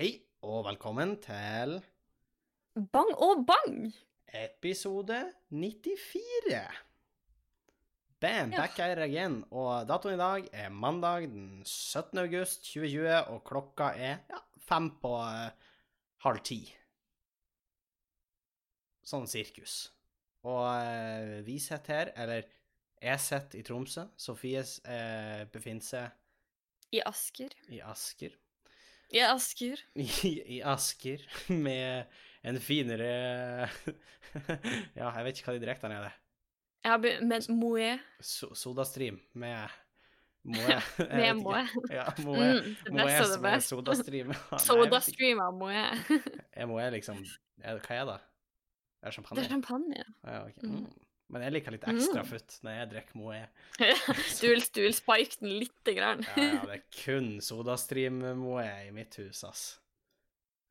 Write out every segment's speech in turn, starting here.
Hei, og velkommen til Bang og bang! episode 94. Bam, Ja. back here again. Og datoen i dag er mandag den 17. august 2020, og klokka er ja, fem på uh, halv ti. Sånn sirkus. Og uh, vi sitter her, eller jeg sitter i Tromsø. Sofies uh, befinner seg I Asker. i Asker. I Asker. i, i Asker med en finere Ja, jeg vet ikke hva de direkte er det. Jeg har begynt med Moe. So Sodastream med Moe. Med. Moe. Ja, Moe. Mm, Moe som er. Sodastream. Sodastream av Moe. Er Moe liksom er, Hva er det? Er det Det er champagne. Ja, ok. Mm. Men jeg liker litt ekstra Mm. futt når jeg drikker Moe. Du vil, du vil spike den lite grann. Ja, ja, det er kun Sodastream-Moe i mitt hus, ass.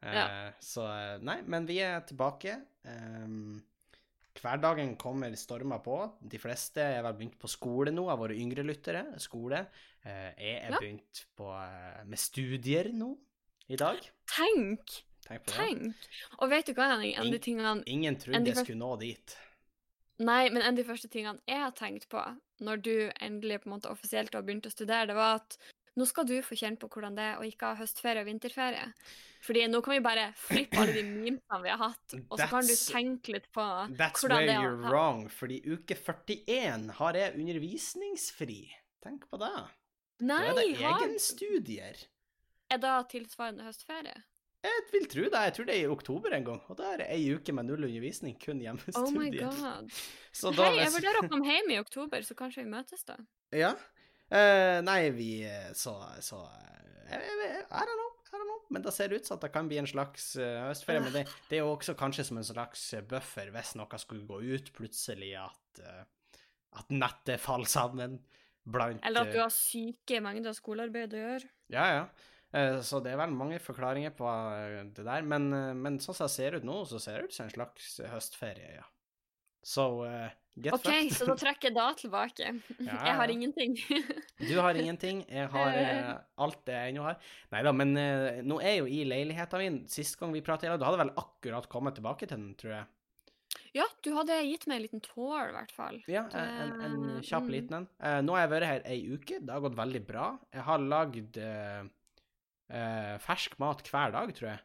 Eh, Ja. Så eh, Nei, men vi er tilbake. Um, hverdagen kommer stormer på. De fleste er vel begynt på skole nå, av våre yngre lyttere. Skole. Eh, jeg er Ja. begynt på, eh, med studier nå i dag. Tenk! Tenk. Tenk! Og vet du hva? En av de tingene Ingen trodde jeg skulle nå dit. Nei, men en av de første tingene jeg har tenkt på når du endelig på en måte offisielt har begynt å studere, det var at nå skal du få kjenne på hvordan det er å ikke ha høstferie og vinterferie. Fordi nå kan vi bare flippe alle de memesene vi har hatt, og så kan du tenke litt på That's hvordan det er you're where you're wrong, fordi uke 41 har jeg undervisningsfri. Tenk på det. Nei, Da er det egenstudier. Er da tilsvarende høstferie? Jeg vil tro det. Jeg tror det er i oktober en gang. Og da er det ei uke med null undervisning, kun hjemmestudier. Oh. Så da Hei, jeg hvis- vurderer å komme hjem i oktober, så kanskje vi møtes da. Ja. Uh, nei, vi eh, Så, så eh, I don't know. I don't know. Men det ser ut som at det kan bli en slags høstferie. Men det, det er jo også kanskje som en slags buffer hvis noe skulle gå ut plutselig, at, at nettet faller sammen blant Eller at du har syke mengder skolearbeid å gjøre. Ja, ja. Eh, Så det er vel mange forklaringer på eh, det der, men, eh, men sånn som det ser ut nå, så ser det ut som en slags høstferie, ja. Så uh, get OK, fucked. så da trekker jeg da tilbake. Ja, Jeg har ingenting. Du har ingenting, jeg har uh, alt det jeg ennå har. Nei da, men uh, nå er jeg jo i leiligheten min. Sist gang vi pratet, du hadde vel akkurat kommet tilbake til den, tror jeg. Ja, du hadde gitt meg en liten tour, i hvert fall. Ja, en, en kjapp mm. liten en. Nå har jeg vært her ei uke, det har gått veldig bra. Jeg har lagd eh, fersk mat hver dag, tror jeg.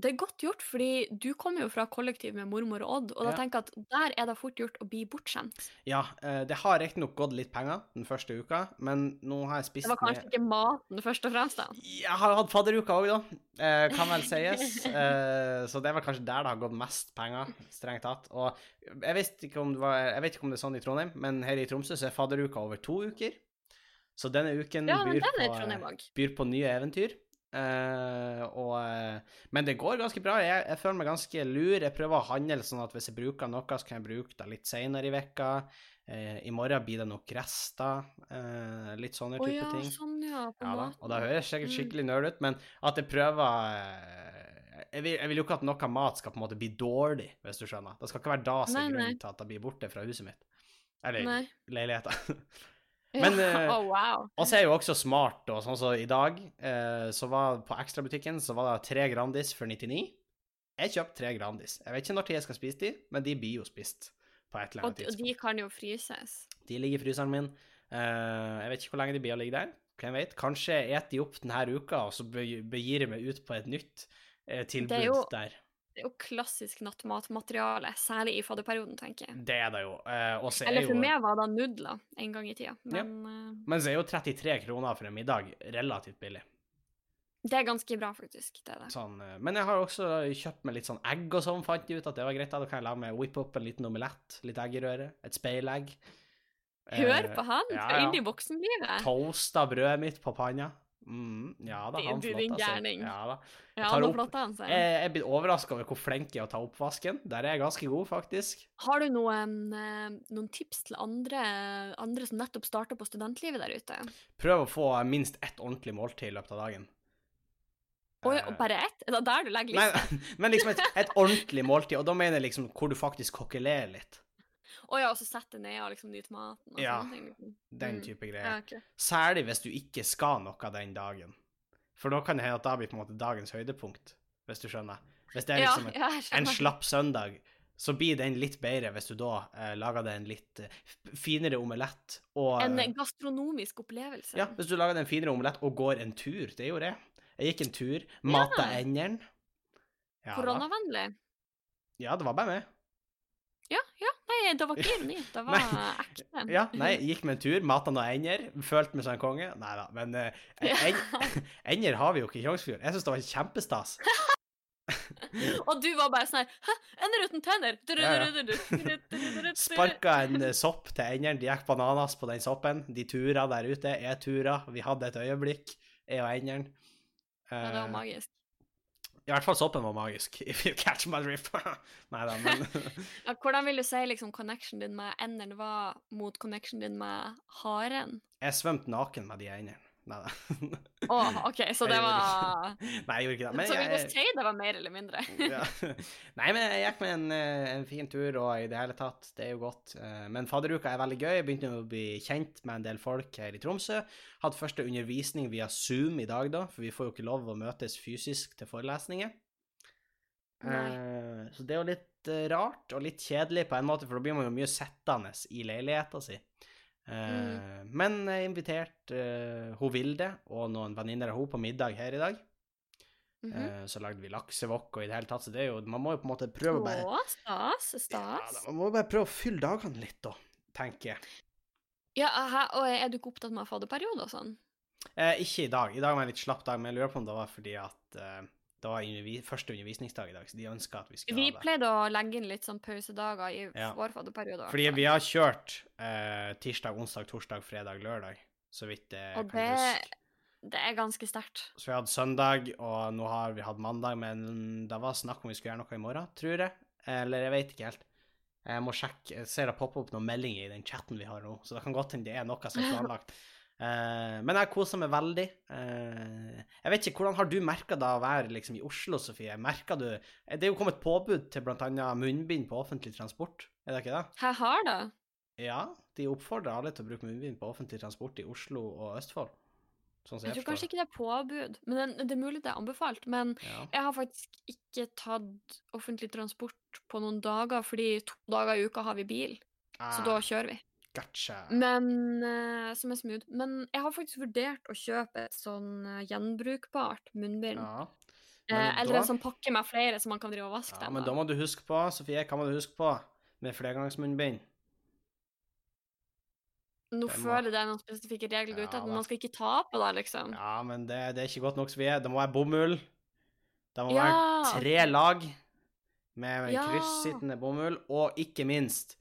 Det er godt gjort, fordi du kommer jo fra kollektiv med mormor og Odd, og da Ja. tenker jeg at der er det fort gjort å bli bortskjemt. Ja, eh, det har riktignok gått litt penger den første uka, men nå har jeg spist Det var kanskje ikke maten først og fremst, da. Jeg har hatt fadderuka òg, da. Eh, kan vel sies. Eh, så det er vel kanskje der det har gått mest penger, strengt tatt. Og jeg vet, ikke om det var, ikke om det er sånn i Trondheim, men her i Tromsø så er fadderuka over to uker. Så denne uken Ja, byr, den på, eh, byr på nye eventyr. Uh, og, uh, men det går ganske bra. Jeg, jeg føler meg ganske lur. Jeg prøver å handle sånn at hvis jeg bruker noe, så kan jeg bruke det litt seinere i vekka. Uh, I morgen blir det nok rester. litt sånne Å type ja, ting. sånn ja, Ja og da høres sikkert Mm. skikkelig nerd ut, men at jeg prøver jeg vil, jeg vil jo ikke at noe mat skal på en måte bli dårlig, hvis du skjønner. Det skal ikke være da som er grunnen til at det blir borte fra huset mitt. Eller Nei. leiligheten. Ja, Men, eh, wow. Og så er jo også smart, og sånn som i dag, eh, så var på ekstrabutikken så var det tre Grandis for 99. Jeg kjøpte tre Grandis. Jeg vet ikke når jeg skal spise de, men de blir jo spist på et eller Og, annet og tidspunkt. de kan jo fryses. De ligger i fryseren min. Eh, jeg vet ikke hvor lenge de blir å ligge der. Hvem vet? Kanskje jeg eter de opp denne uka, og så begir jeg meg ut på et nytt tilbud jo- der. Det er jo klassisk nattmatmateriale, særlig i fadderperioden, tenker jeg. Det er det jo. Eh, er Eller for jo meg var det nudler en gang i tida, men ja. Men så er jo 33 kroner for en middag relativt billig. det er ganske bra, faktisk. Det er det. Sånn, eh, men jeg har også kjøpt meg litt sånn egg og sånn, fant jeg ut at det var greit. Da kan jeg lage meg whippe opp en liten omelett, litt egg i røret, et speilegg. Hør Eh, på han! ja, ja. inn i voksenlivet. Toasta brødet mitt på panna. Mm, ja da, han er flotta seg. Ja da. Ja, tar nå opp- han seg. Jeg, jeg blir overraska over hvor flink jeg er å ta oppvasken. Der er jeg ganske god, faktisk. Har du noen, eh, noen tips til andre, andre som nettopp starter på studentlivet der ute? Prøv å få minst ett ordentlig måltid i løpet av dagen. Oi, Eh, og bare ett? Er det der du legger Nei, lista? men liksom et, et ordentlig måltid, og da mener jeg liksom hvor du faktisk kokkelerer litt. Å ja, og så sette ned og liksom nyte maten og Ja, sånne ting. liksom. Den Mm. type greier. Ja, okay. Særlig hvis du ikke skal noe den dagen. For da kan det hende at da blir på en måte dagens høydepunkt, hvis du skjønner. Hvis det er liksom en, ja, jeg en slapp søndag, så blir den litt bedre hvis du da eh, lager deg en litt eh, finere omelett. Og, En gastronomisk opplevelse. ja, hvis du lager deg en finere omelett og går en tur. Det gjorde jeg. Jeg gikk en tur, mata Ja. endene. Ja. Koronavennlig. ja, det var bare meg. Ja, ja. Nei, det var ikke ironi. Det var ekte. Ja, nei, gikk med en tur, mata noen ender, følte meg som en konge. Nei da, men eh, en, ender har vi jo ikke i Tjongsfjord. Jeg syns det var kjempestas. Og du var bare sånn her Hæ, ender uten tenner? Ja. Sparka en eh, sopp til enderen, de gikk bananas på den soppen. De tura der ute, jeg tura. Vi hadde et øyeblikk, jeg og enderen. Ja, det var Eh, magisk. I hvert fall soppen var magisk. If you catch my drift. Nei da, men Ja, hvordan vil du si liksom connection din med enderen var mot connection din med haren? Jeg svømte naken med de endene. Nei da. Å, OK, så det var Nei, jeg gjorde ikke det. Men Så vil du si det var mer eller mindre? ja. Nei, men jeg gikk med en, eh, en fin tur, og i det hele tatt, det er jo godt. Eh, Men fadderuka er veldig gøy. Jeg begynte å bli kjent med en del folk her i Tromsø. Hadde første undervisning via Zoom i dag, da, for vi får jo ikke lov å møtes fysisk til forelesninger. Nei. Så det er jo litt eh, rart og litt kjedelig på en måte, for da blir man jo mye sittende i leiligheta si. Eh, Men jeg inviterte uh, hun Vilde og noen venninner av henne på middag her i dag. Mhm. Eh, Så lagde vi laksevokk og i det hele tatt, så det er jo Man må jo på en måte prøve å bare Å, stas, ja, stas. da, Man må bare prøve å fylle dagene litt, da, tenker jeg. Ja, aha, og er du ikke opptatt med fadderperiode og sånn? Eh, ikke i dag. I dag var en litt slapp dag, men jeg lurer på om det var fordi at eh, det var undervi første undervisningsdag i dag, så de ønska at vi skulle Vi ha det. Vi pleide å legge inn litt sånn pausedager i Ja. vår fadderperiode. Fordi vi har kjørt eh, tirsdag, onsdag, torsdag, fredag, lørdag, så vidt jeg Og kan det, huske. det er ganske sterkt. Så vi hadde søndag, og nå har vi hatt mandag, men det var snakk om vi skulle gjøre noe i morgen, tror jeg. Eller jeg vet ikke helt. Jeg må sjekke. Jeg ser det poppe opp noen meldinger i den chatten vi har nå, så det kan godt hende det er noe som er planlagt. Eh, men jeg koser meg veldig. Eh, jeg vet ikke, Hvordan har du merka det å være liksom, i Oslo, Sofie? Merker du Det er jo kommet påbud til bl.a. munnbind på offentlig transport, er det ikke det? Jeg har det. Ja, de oppfordrer alle til å bruke munnbind på offentlig transport i Oslo og Østfold. Sånn Jeg jeg tror kanskje ikke det er påbud, men det, det er mulig det er anbefalt. Men Ja. jeg har faktisk ikke tatt offentlig transport på noen dager, fordi to dager i uka har vi bil, så Ah, da kjører vi. Gotcha. Men uh, som er smooth. Men jeg har faktisk vurdert å kjøpe et sånn eh, gjenbrukbart munnbind. Ja. eh, eller da- en sånn pakke med flere, som man kan drive og vaske Ja, men da. da må du huske på, Sofie, hva må du huske på med flergangsmunnbind? Nå må- føler det er noen spesifikke regler Ja, ute, at man skal ikke ta på det, liksom. Ja, men det, det er ikke godt nok, Sofie. Det må være bomull. Det må Ja, være tre lag med kryssittende bomull, og ikke minst,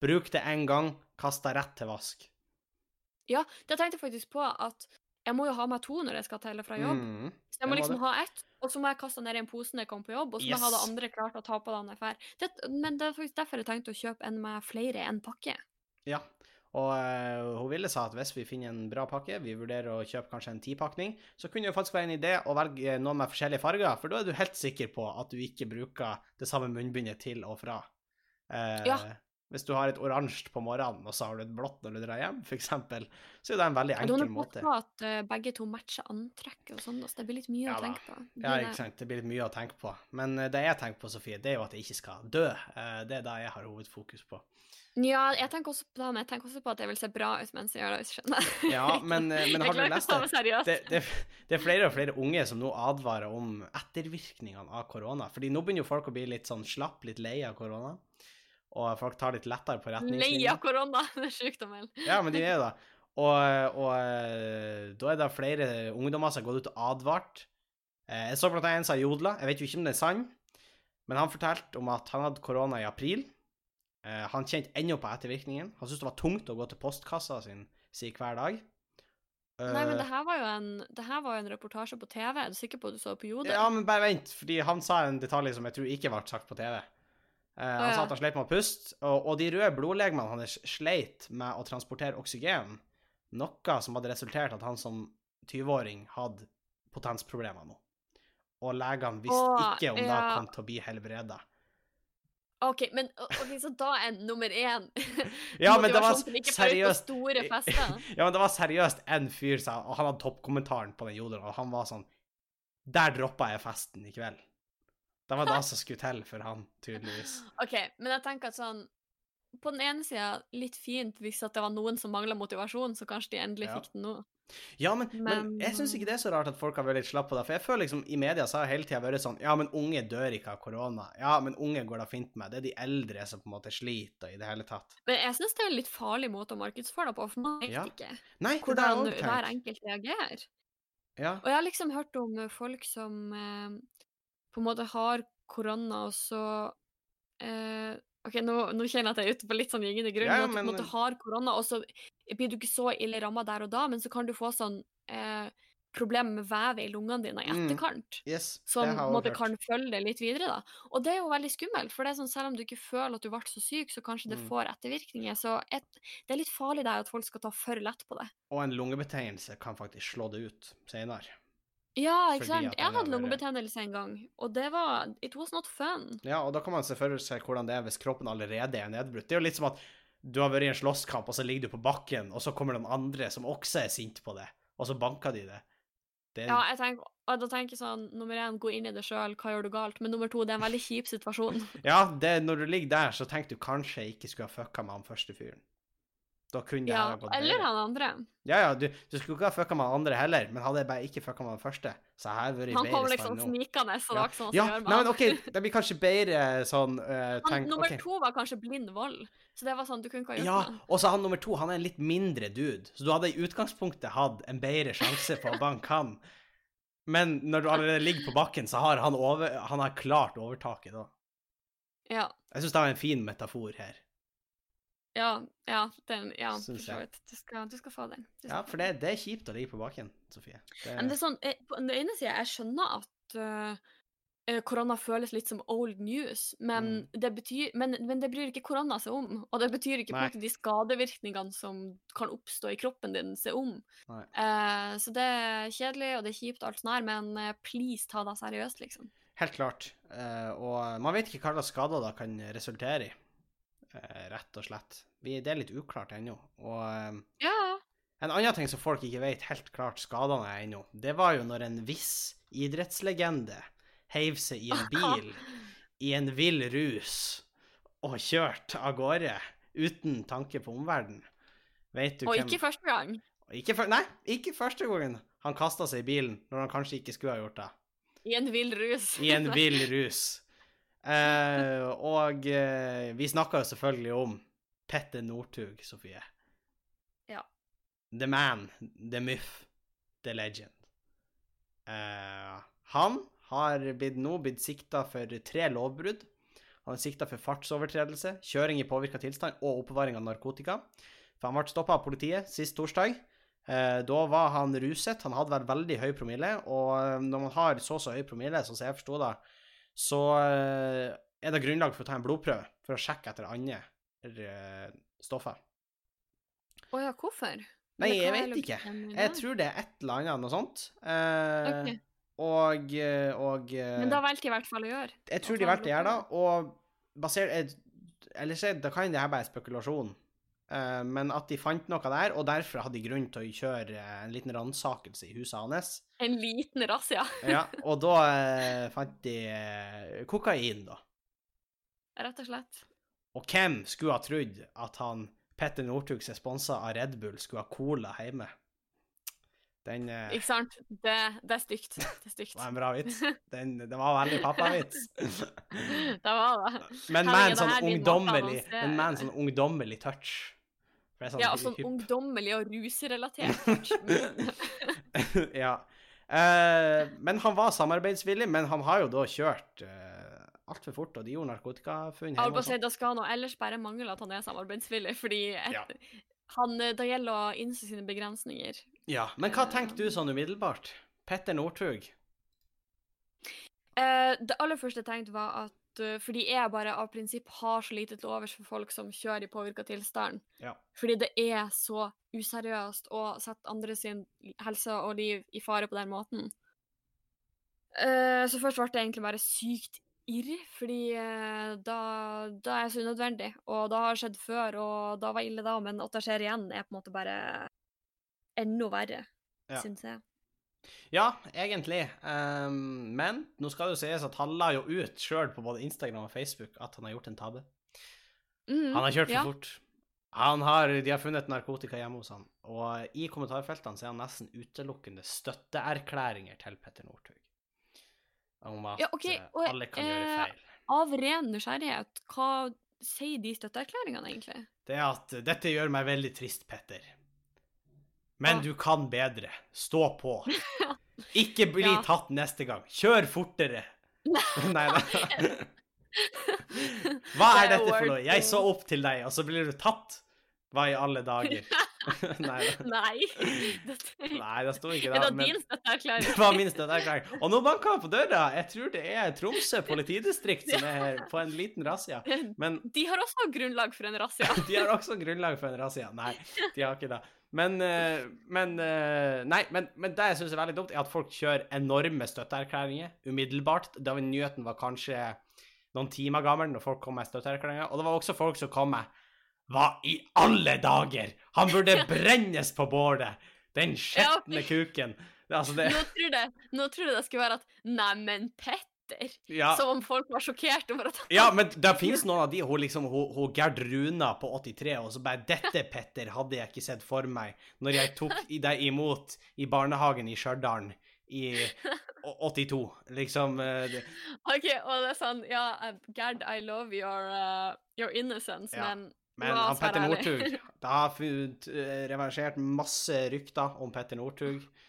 bruk det én gang, kast det rett til vask. Ja, det tenkte jeg faktisk på, at jeg må jo ha med to når jeg skal til og fra jobb. Mm. Så jeg må liksom det. ha ett, og så må jeg kaste ned i en pose når jeg kommer på jobb, og så må jeg ha det andre klart å ta på da når jeg drar. Men det er faktisk derfor jeg tenkte å kjøpe en med flere enn pakke. Ja. Og øh, hun ville sa at hvis vi finner en bra pakke, vi vurderer å kjøpe kanskje en tipakning, så kunne det faktisk være en idé å velge noe med forskjellige farger, for da er du helt sikker på at du ikke bruker det samme munnbindet til og fra. Uh, Ja. Hvis du har et oransje på morgenen, og så har du et blått når du drar hjem, eksempel, så er det en veldig enkel det enkel må måte. på at eh, begge to matcher antrekk og sånn, så det blir litt mye Ja å tenke på. Ja, ikke sant. Det blir litt mye å tenke på. Men eh, det jeg tenker på, Sofie, det er jo at jeg ikke skal dø. Eh, Det er det jeg har hovedfokus på. Ja, jeg tenker også på det, men jeg tenker også på at jeg vil se bra ut mens jeg gjør det, hvis du skjønner. Ja, men, eh, men har du lest det? det, det, det er flere og flere unge som nå advarer om ettervirkningene av korona. Fordi nå begynner jo folk å bli litt sånn slapp, litt lei av korona. Og folk tar litt lettere på Lei retningslinjer. av korona, det er sykdommen. Ja, men de er det. Og, og eh, da er det flere ungdommer som har gått ut og advart. Eh, Jeg så blant annet en som jodla, jeg vet jo ikke om det er sann, men han fortalte om at han hadde korona i april. Eh, Han kjente ennå på ettervirkningen. Han syntes det var tungt å gå til postkassa sin si hver dag. Nei, men det her var jo en, var jo en reportasje på TV. Er du sikker på at du så på Jodel? Ja, men bare vent, fordi han sa en detalj som jeg tror ikke ble sagt på TV. Eh, han ja. sa at han sleit med å puste, og, og de røde blodlegemene hans sleit med å transportere oksygen, noe som hadde resultert at han som 20-åring hadde potensproblemer nå. Og legene visste Å, ikke om det ja. kom til å bli helbreda. OK, men ok, så da er nummer én Ja, men det var seriøst. Ja, men det var seriøst en fyr, sa, og han hadde toppkommentaren på den jodelen, og han var sånn Der droppa jeg festen i kveld. Det var det som skulle til for han, tydeligvis. OK, men jeg tenker at sånn På den ene sida litt fint hvis det var noen som mangla motivasjon, så kanskje de endelig Ja. fikk den nå. Ja, men, men, Men- jeg syns ikke det er så rart at folk har vært litt slappe på det. For jeg føler liksom i media så har hele tida vært sånn Ja, men unge dør ikke av korona. Ja, men unge går da fint med. Det er de eldre som på en måte sliter i det hele tatt. Men jeg syns det er en litt farlig måte å markedsføre det på, for man vet Ja, ikke Nei, hvordan hver enkelt reagerer. Ja. Og jeg har liksom hørt om folk som eh, på en måte har korona, og så eh, OK, nå, nå kjenner jeg at jeg er ute på litt sånn gyngende grunn, Ja, men at du på en måte har korona, og så blir du ikke så ille ramma der og da, men så kan du få sånn eh, problemer med vevet i lungene dine i Mm, etterkant. Yes, Som på en måte kan følge det litt videre. da. Og det er jo veldig skummelt, for det er sånn, selv om du ikke føler at du ble så syk, så kanskje det Mm. får ettervirkninger. Så et, det er litt farlig der at folk skal ta for lett på det. Og en lungebetegnelse kan faktisk slå det ut senere. Ja, ikke sant? Jeg hadde lungebetennelse en gang, og det var It was not fun. Ja, og da kan man se for seg hvordan det er hvis kroppen allerede er nedbrutt. Det er jo litt som at du har vært i en slåsskamp, og så ligger du på bakken, og så kommer noen andre som også er sint på det, og så banker de det. det Ja, jeg tenker, da tenker jeg sånn, nummer én, gå inn i det sjøl, hva gjør du galt? Men nummer to, det er en veldig kjip situasjon. Ja, det, når du ligger der, så tenker du kanskje jeg ikke skulle ha fucka med han første fyren. Da kunne det Ja, ha gått eller han andre. Ja, ja, du, du skulle ikke ha fucka med han andre heller, men hadde jeg bare ikke fucka med han første, så hadde jeg vært i Han kom bedre liksom stand nå. snikende, så det var ikke sånn Ja, som gjør med nei, men. OK, det blir kanskje bedre sånn eh, Han, nummer okay. to var kanskje blind vold, så det var sånn, du kunne ikke ha gjort Ja, noe. og så han nummer to, han er en litt mindre dude, så du hadde i utgangspunktet hatt en bedre sjanse på å banke han. Men når du allerede ligger på bakken, så har han, over, han har klart overtaket da. Ja, Jeg syns det var en fin metafor her. Ja, ja, den, ja, for så vidt. Du skal, du skal få den. Ja, skal få for det, det er kjipt å ligge på bakken, Sofie. Det, Men det er sånn, jeg, på den ene sida, jeg skjønner at eh, eh, korona føles litt som old news, men, Mm. det, betyr, men, men det bryr ikke korona seg om. Og det betyr ikke på Nei. en de skadevirkningene som kan oppstå i kroppen din, seg om. Eh, så det er kjedelig, og det er kjipt, og alt sånt her, men uh, please ta det seriøst, liksom. Helt klart. Eh, og man vet ikke hva slags skader det kan resultere i, eh, rett og slett. Vi, det er litt uklart ennå. Og eh, Ja. En annen ting som folk ikke vet helt klart skadene er ennå, det var jo når en viss idrettslegende heiv seg i en bil i en vill rus og kjørte av gårde uten tanke på omverdenen. Vet du Og hvem ikke første gang. ikke for... Nei, ikke første gangen han kasta seg i bilen når han kanskje ikke skulle ha gjort det. I en vill rus. I en vill rus. Eh, og eh, vi snakka jo selvfølgelig om Petter Northug, Sofie. Ja. The man, the myth, the legend. Eh, han har blitt, nå blitt sikta for tre lovbrudd. Han er sikta for fartsovertredelse, kjøring i påvirka tilstand og oppbevaring av narkotika. For han ble stoppa av politiet sist torsdag. Eh, da var han ruset. Han hadde vel veldig høy promille, og eh, når man har så så høy promille, sånn som jeg forsto det, så eh, er det grunnlag for å ta en blodprøve for å sjekke etter andre eh, stoffer. Å ja, hvorfor? Nei, jeg vet ikke. Jeg tror det er et eller annet, noe sånt. Eh, okay. Og, eh, og Men da valgte de i hvert fall å gjøre. Jeg tror de valgte å gjøre det, og basert Eller så da kan det her være spekulasjon, men at de fant noe der, og derfor hadde de grunn til å kjøre eh, en liten ransakelse i huset hans. En liten razzia, Ja, og da eh, fant de eh, kokain, da. rett og slett. Og hvem skulle ha trodd at han Petter Northug som er sponsa av Red Bull, skulle ha cola hjemme? Den eh, Ikke sant? Det, det er stygt. Det er stygt. var en bra vits. Den, det var veldig pappavits. Det var det. Men med en sånn ungdommelig? Men med en sånn ungdommelig touch. Det sånn Ja, sånn hypp- ungdommelig og rusrelatert. ja. Uh, men han var samarbeidsvillig, men han har jo da kjørt uh, altfor fort, og de gjorde narkotikafunn hjemme si, sånn. Da skal han ellers bare mangle at han er samarbeidsvillig, fordi et, Ja. han, eh, det gjelder å innse sine begrensninger. Ja, men hva tenker du sånn umiddelbart? Petter Northug? Eh, det aller første jeg tenkte, var at eh, fordi jeg bare av prinsipp har så lite til overs for folk som kjører i påvirka tilstand. Ja. Fordi det er så useriøst å sette andre sin helse og liv i fare på den måten. Eh, så først ble det egentlig bare sykt irr, fordi eh, da, da er det så unødvendig. Og det har skjedd før, og da var ille da, men at det skjer igjen, er på en måte bare enda verre, Ja. syns jeg. Ja, egentlig. Um, men nå skal det jo sies at han la jo ut sjøl på både Instagram og Facebook at han har gjort en tabbe. Mm, Han har kjørt for ja. fort. Han har, de har funnet narkotika hjemme hos han, og i kommentarfeltene så er han nesten utelukkende støtteerklæringer til Petter Northug. Om at Ja, ok, eh, og, alle kan gjøre eh, feil. Av ren nysgjerrighet, hva sier de støtteerklæringene egentlig? Det er at dette gjør meg veldig trist, Petter. Men du kan bedre. Stå på. Ikke bli Ja. tatt neste gang. Kjør fortere. Nei da. Hva er dette for noe? Jeg så opp til deg, og så blir du tatt. Hva i alle dager? Nei. Nei. Dette... Nei, det sto ikke da. det Men din det var min støtteerklæring. Og nå banker han på døra. Jeg tror det er Tromsø politidistrikt som er på en liten razzia. Men De har også grunnlag for en razzia. de har også grunnlag for en razzia. Nei, de har ikke det. Men, eh, men eh, Nei, men, men det jeg syns er veldig dumt, er at folk kjører enorme støtteerklæringer umiddelbart. Da nyheten var kanskje noen timer gammel når folk kom med støtteerklæringer. Og det var også folk som kom med Hva i alle dager? Han burde brennes på bålet! Den skjetne kuken. Altså, det Nå tror du nå jeg det skulle være at Neimen, Petter! Ja. Som om folk var sjokkert over at Ja, men det finnes noen av de, hun liksom, hun, hun Gerd Runa på 83, og så bare Dette, Petter, hadde jeg ikke sett for meg når jeg tok deg imot i barnehagen i Stjørdal i 82. Liksom eh, det, OK, og det er sånn Ja, eh, Gerd, I love your, uh, your innocence, Ja. men Men han Petter. Northug Det har funnet, reversert masse rykter om Petter Northug.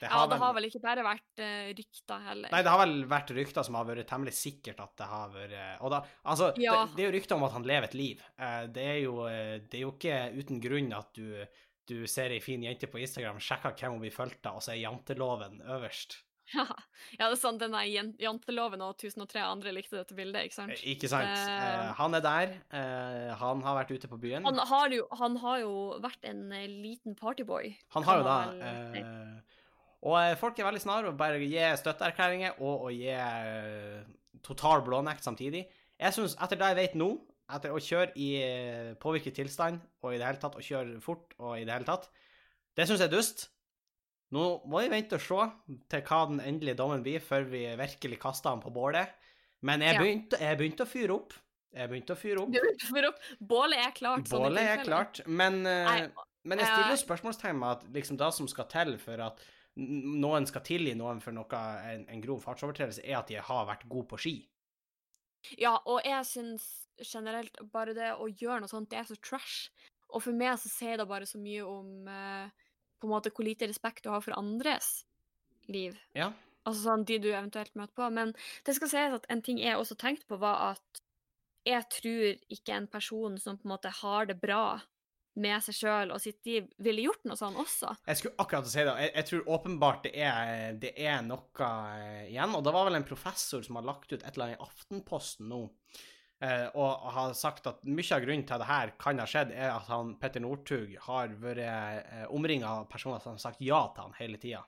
Det Ja, det har vel ikke bare vært uh, rykter heller. Nei, det har vel vært rykter som har vært temmelig sikkert at det har vært Og da, altså, Ja. det, det er jo rykter om at han lever et liv. Uh, Det er jo, eh, det er jo ikke uten grunn at du, du ser ei fin jente på Instagram, sjekker hvem hun blir fulgt av, og så er janteloven øverst. Ja, ja, det er sant. denne jan- janteloven og 1003 andre likte dette bildet, ikke sant? Eh, Ikke sant? Eh, Han er der. eh, Han har vært ute på byen. Han har, jo, han har jo vært en eh, liten partyboy. Han har jo da Og eh, folk er veldig snare å bare gi støtteerklæringer og å gi eh, total blånekt samtidig. Jeg syns, etter det jeg vet nå, etter å kjøre i eh, påvirket tilstand og i det hele tatt å kjøre fort og i det hele tatt, det syns jeg er dust. Nå må vi vente og se til hva den endelige dommen blir, før vi virkelig kaster han på bålet. Men jeg begynte, jeg begynte å fyre opp. Jeg begynte å fyre opp. Du, opp, bålet er klart. sånn Bålet er klart, men, men jeg stiller spørsmålstegn at liksom det som skal til for at noen skal tilgi noen for noe, en, en grov fartsovertredelse, er at de har vært gode på ski. Ja, og jeg syns generelt bare det å gjøre noe sånt, det er så trash. Og for meg så sier det bare så mye om eh, på en måte hvor lite respekt du har for andres liv. Ja. Altså sånn de du eventuelt møter på. Men det skal sies at en ting jeg også tenkte på, var at jeg tror ikke en person som på en måte har det bra med seg sjøl og sitt liv, ville gjort noe sånn også. Jeg skulle akkurat si det. Jeg, jeg tror åpenbart det er, det er noe eh, igjen. Og det var vel en professor som har lagt ut et eller annet i Aftenposten nå, eh, og har sagt at mye av grunnen til at det her kan ha skjedd, er at han, Petter Northug har vært eh, omringa av personer som har sagt ja til han hele tida.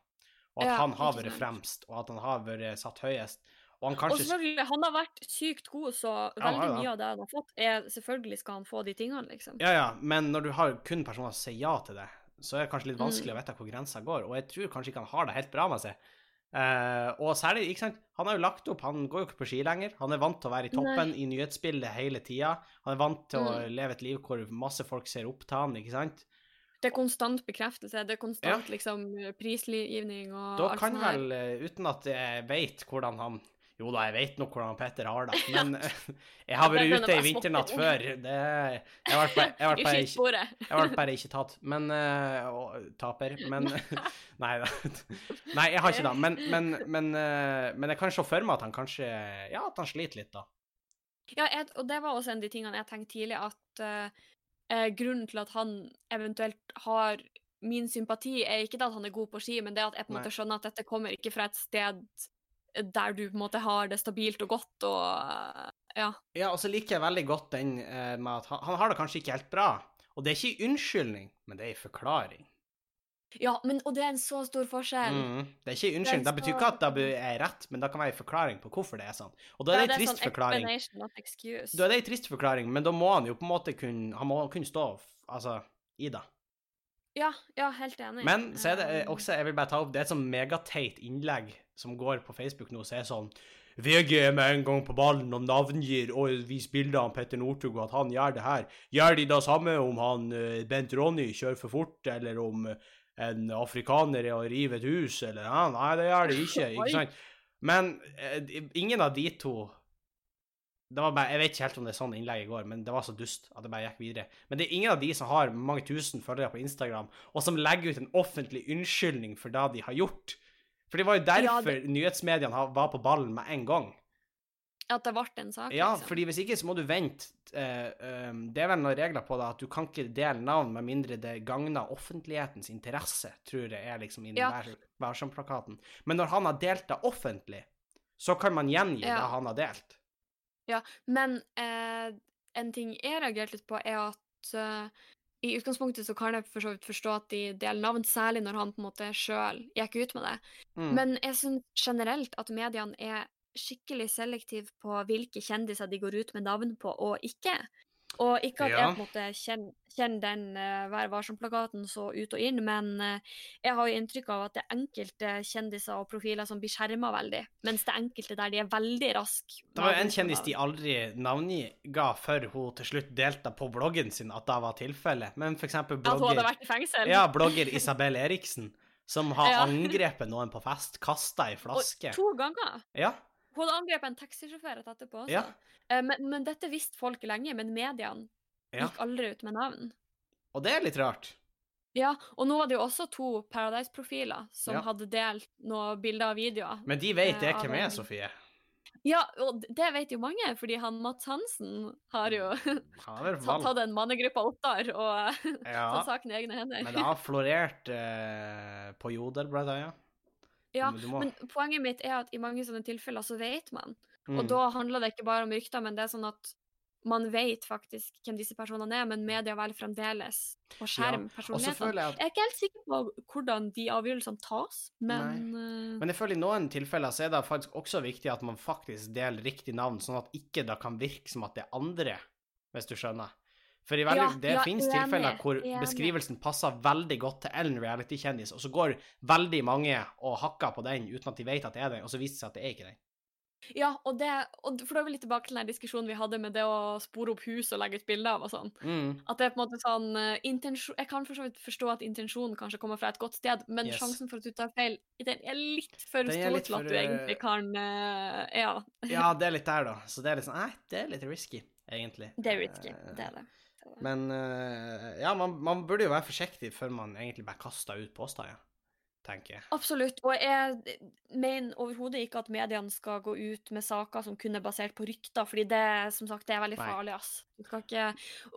Og at Ja, han har vært fremst, og at han har vært satt høyest. Og han Og selvfølgelig, han har vært sykt god, så veldig ja, det. mye av det han har fått, er selvfølgelig skal han få de tingene, liksom. Ja, ja, men når du har kun personer som sier ja til det, så er det kanskje litt Mm. vanskelig å vite hvor grensa går, og jeg tror kanskje ikke han har det helt bra med seg. Uh, og særlig, ikke sant, han har jo lagt opp, han går jo ikke på ski lenger, han er vant til å være i toppen i nyhetsbildet hele tida, han er vant til å Mm. leve et liv hvor masse folk ser opp til han, ikke sant? Det er konstant bekreftelse, det er konstant liksom prisgivning og Da alt kan sånt her. vel, eh, uten at jeg vet hvordan han Jo da, jeg vet nok hvordan Petter har det, men eh, jeg har vært ute i er vinternatt før. Det, jeg ble bare, ikke tatt, men eh, og, Taper. Men Nei da. Nei, jeg har ikke det. Men, men, men, eh, men jeg kan se for meg at han kanskje Ja, at han sliter litt, da. Ja, jeg, og det var også en av de tingene jeg tenkte tidlig, at eh, eh, grunnen til at han eventuelt har min sympati, er ikke det at han er god på ski, men det at jeg på en måte skjønner at dette kommer ikke fra et sted der du på en måte har det stabilt og godt, og ja. Ja, og så liker jeg veldig godt den eh, med at han, han har det kanskje ikke helt bra. Og det er ikke en unnskyldning, men det er en forklaring. Ja, men, og det er en så stor forskjell. Mm. Det er ikke en unnskyldning. Det betyr ikke at det er rett, men det kan være en forklaring på hvorfor det er sånn. Og da er Ja, det en trist sånn forklaring. Da er det en trist forklaring, men da må han jo på en måte kunne Han må kunne stå altså, i det. Ja, ja, helt enig. Men så er det eh, Um, også, jeg vil bare ta opp, det er et sånn megateit innlegg som går på Facebook nå, så er sånn VG er med en gang på ballen og navngir og viser bilder av Petter Northug, og at han gjør det her. Gjør de da samme om han eh, Bent Ronny kjører for fort, eller om eh, en afrikaner er å rive et hus, eller ja, Nei, det gjør de ikke, ikke sant? Men eh, ingen av de to det var bare, Jeg vet ikke helt om det er sånn innlegget går, men det var så dust at det bare gikk videre. Men det er ingen av de som har mange tusen følgere på Instagram, og som legger ut en offentlig unnskyldning for det de har gjort. For det var jo Ja, derfor nyhetsmediene var på ballen med en gang. At det ble en sak, Ja, liksom. fordi hvis ikke så må du vente. eh, um, det er vel noen regler på det, at du kan ikke dele navn med mindre det gagner offentlighetens interesse, tror jeg er liksom i den Ja. Værsomplakaten. Men når han har delt det offentlig, så kan man gjengi Ja. det han har delt. Men eh, en ting jeg reagerte litt på, er at eh, i utgangspunktet så kan jeg for så vidt forstå at de deler navn, særlig når han på en måte sjøl gikk ut med det. Mm. Men jeg syns generelt at mediene er skikkelig selektive på hvilke kjendiser de går ut med navn på og ikke. Og ikke at Ja. jeg på en måte kjenner, kjenner den uh, Vær varsom-plakaten så ut og inn, men uh, jeg har jo inntrykk av at det er enkelte kjendiser og profiler som blir skjerma veldig, mens det er enkelte der de er veldig raske. Det var jo en kjendis de aldri navnga før hun til slutt delte på bloggen sin at det var tilfellet. Men f.eks. eksempel At hun hadde blogger, vært i fengsel? ja, blogger Isabel Eriksen, som har Ja. angrepet noen på fest, kasta ei flaske. Og to ganger. Ja, Hun hadde angrepet en taxisjåfør rett etterpå også. Ja. Eh, Men, men dette visste folk lenge, men mediene ja. gikk aldri ut med navn. Og det er litt rart. Ja, og nå var det jo også to Paradise-profiler som Ja. hadde delt noen bilder og videoer. Men de vet det Eh, hvem er, Sofie. Ja, og det vet jo mange, fordi han Mats Hansen har jo er tatt, en mannegruppe Ottar og tatt saken i egne hender. men det har florert eh, på Jodel, blant annet. Ja, Men må- men poenget mitt er at i mange sånne tilfeller så vet man. Og Mm. da handler det ikke bare om rykter, men det er sånn at man vet faktisk hvem disse personene er, men media velger fremdeles å skjerme ja. personlighetene. jeg at Jeg er ikke helt sikker på hvordan de avgjørelsene tas, men Nei. Men jeg føler i noen tilfeller så er det faktisk også viktig at man faktisk deler riktig navn, sånn at ikke det kan virke som at det er andre, hvis du skjønner. For i veldig, Ja, det ja, finnes enig, tilfeller hvor enig. beskrivelsen passer veldig godt til Ellen reality-kjendis, og så går veldig mange og hakker på den uten at de vet at det er den, og så viser det seg at det er ikke den. Ja, og det, og for da er vi litt tilbake til den diskusjonen vi hadde med det å spore opp hus og legge ut bilder av og sånn. Mm. At det er på en måte sånn eh, intensjon, Jeg kan for så vidt forstå at intensjonen kanskje kommer fra et godt sted, men Yes. sjansen for at du tar feil, den er litt for stor til at du egentlig eh, kan eh, Ja, Ja, det er litt der, da. Så det er litt sånn Nei, det er litt risky, egentlig. det er risky. Eh, Det er det. det, er det. Men eh, ja, man, man burde jo være forsiktig før man egentlig bare kaster ut påstander, tenker jeg. Absolutt. Og jeg mener overhodet ikke at mediene skal gå ut med saker som kun er basert på rykter, fordi det som sagt, det er veldig farlig. ass. Ikke,